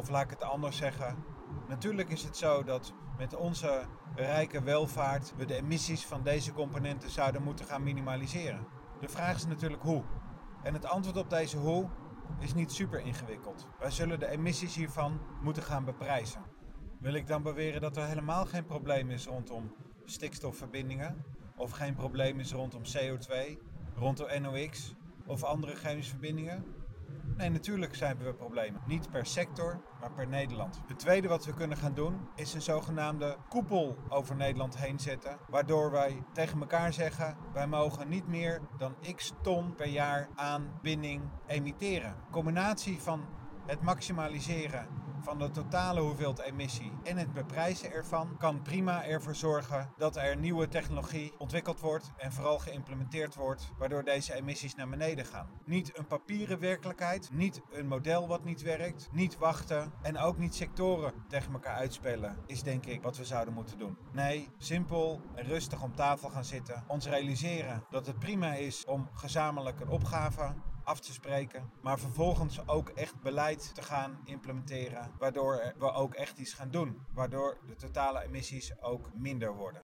Of laat ik het anders zeggen. Natuurlijk is het zo dat met onze rijke welvaart we de emissies van deze componenten zouden moeten gaan minimaliseren. De vraag is natuurlijk hoe. En het antwoord op deze hoe is niet super ingewikkeld. Wij zullen de emissies hiervan moeten gaan beprijzen. Wil ik dan beweren dat er helemaal geen probleem is rondom stikstofverbindingen? Of geen probleem is rondom CO2, rondom NOx of andere chemische verbindingen? Nee, natuurlijk zijn we problemen. Niet per sector, maar per Nederland. Het tweede wat we kunnen gaan doen, is een zogenaamde koepel over Nederland heen zetten. Waardoor wij tegen elkaar zeggen, wij mogen niet meer dan x ton per jaar aan binding emitteren. Combinatie van het maximaliseren van de totale hoeveelheid emissie en het beprijzen ervan kan prima ervoor zorgen dat er nieuwe technologie ontwikkeld wordt en vooral geïmplementeerd wordt, waardoor deze emissies naar beneden gaan. Niet een papieren werkelijkheid, niet een model wat niet werkt, niet wachten en ook niet sectoren tegen elkaar uitspelen, is denk ik wat we zouden moeten doen. Nee, simpel en rustig om tafel gaan zitten, ons realiseren dat het prima is om gezamenlijk een opgave af te spreken. Maar vervolgens ook echt beleid te gaan implementeren. Waardoor we ook echt iets gaan doen. Waardoor de totale emissies ook minder worden.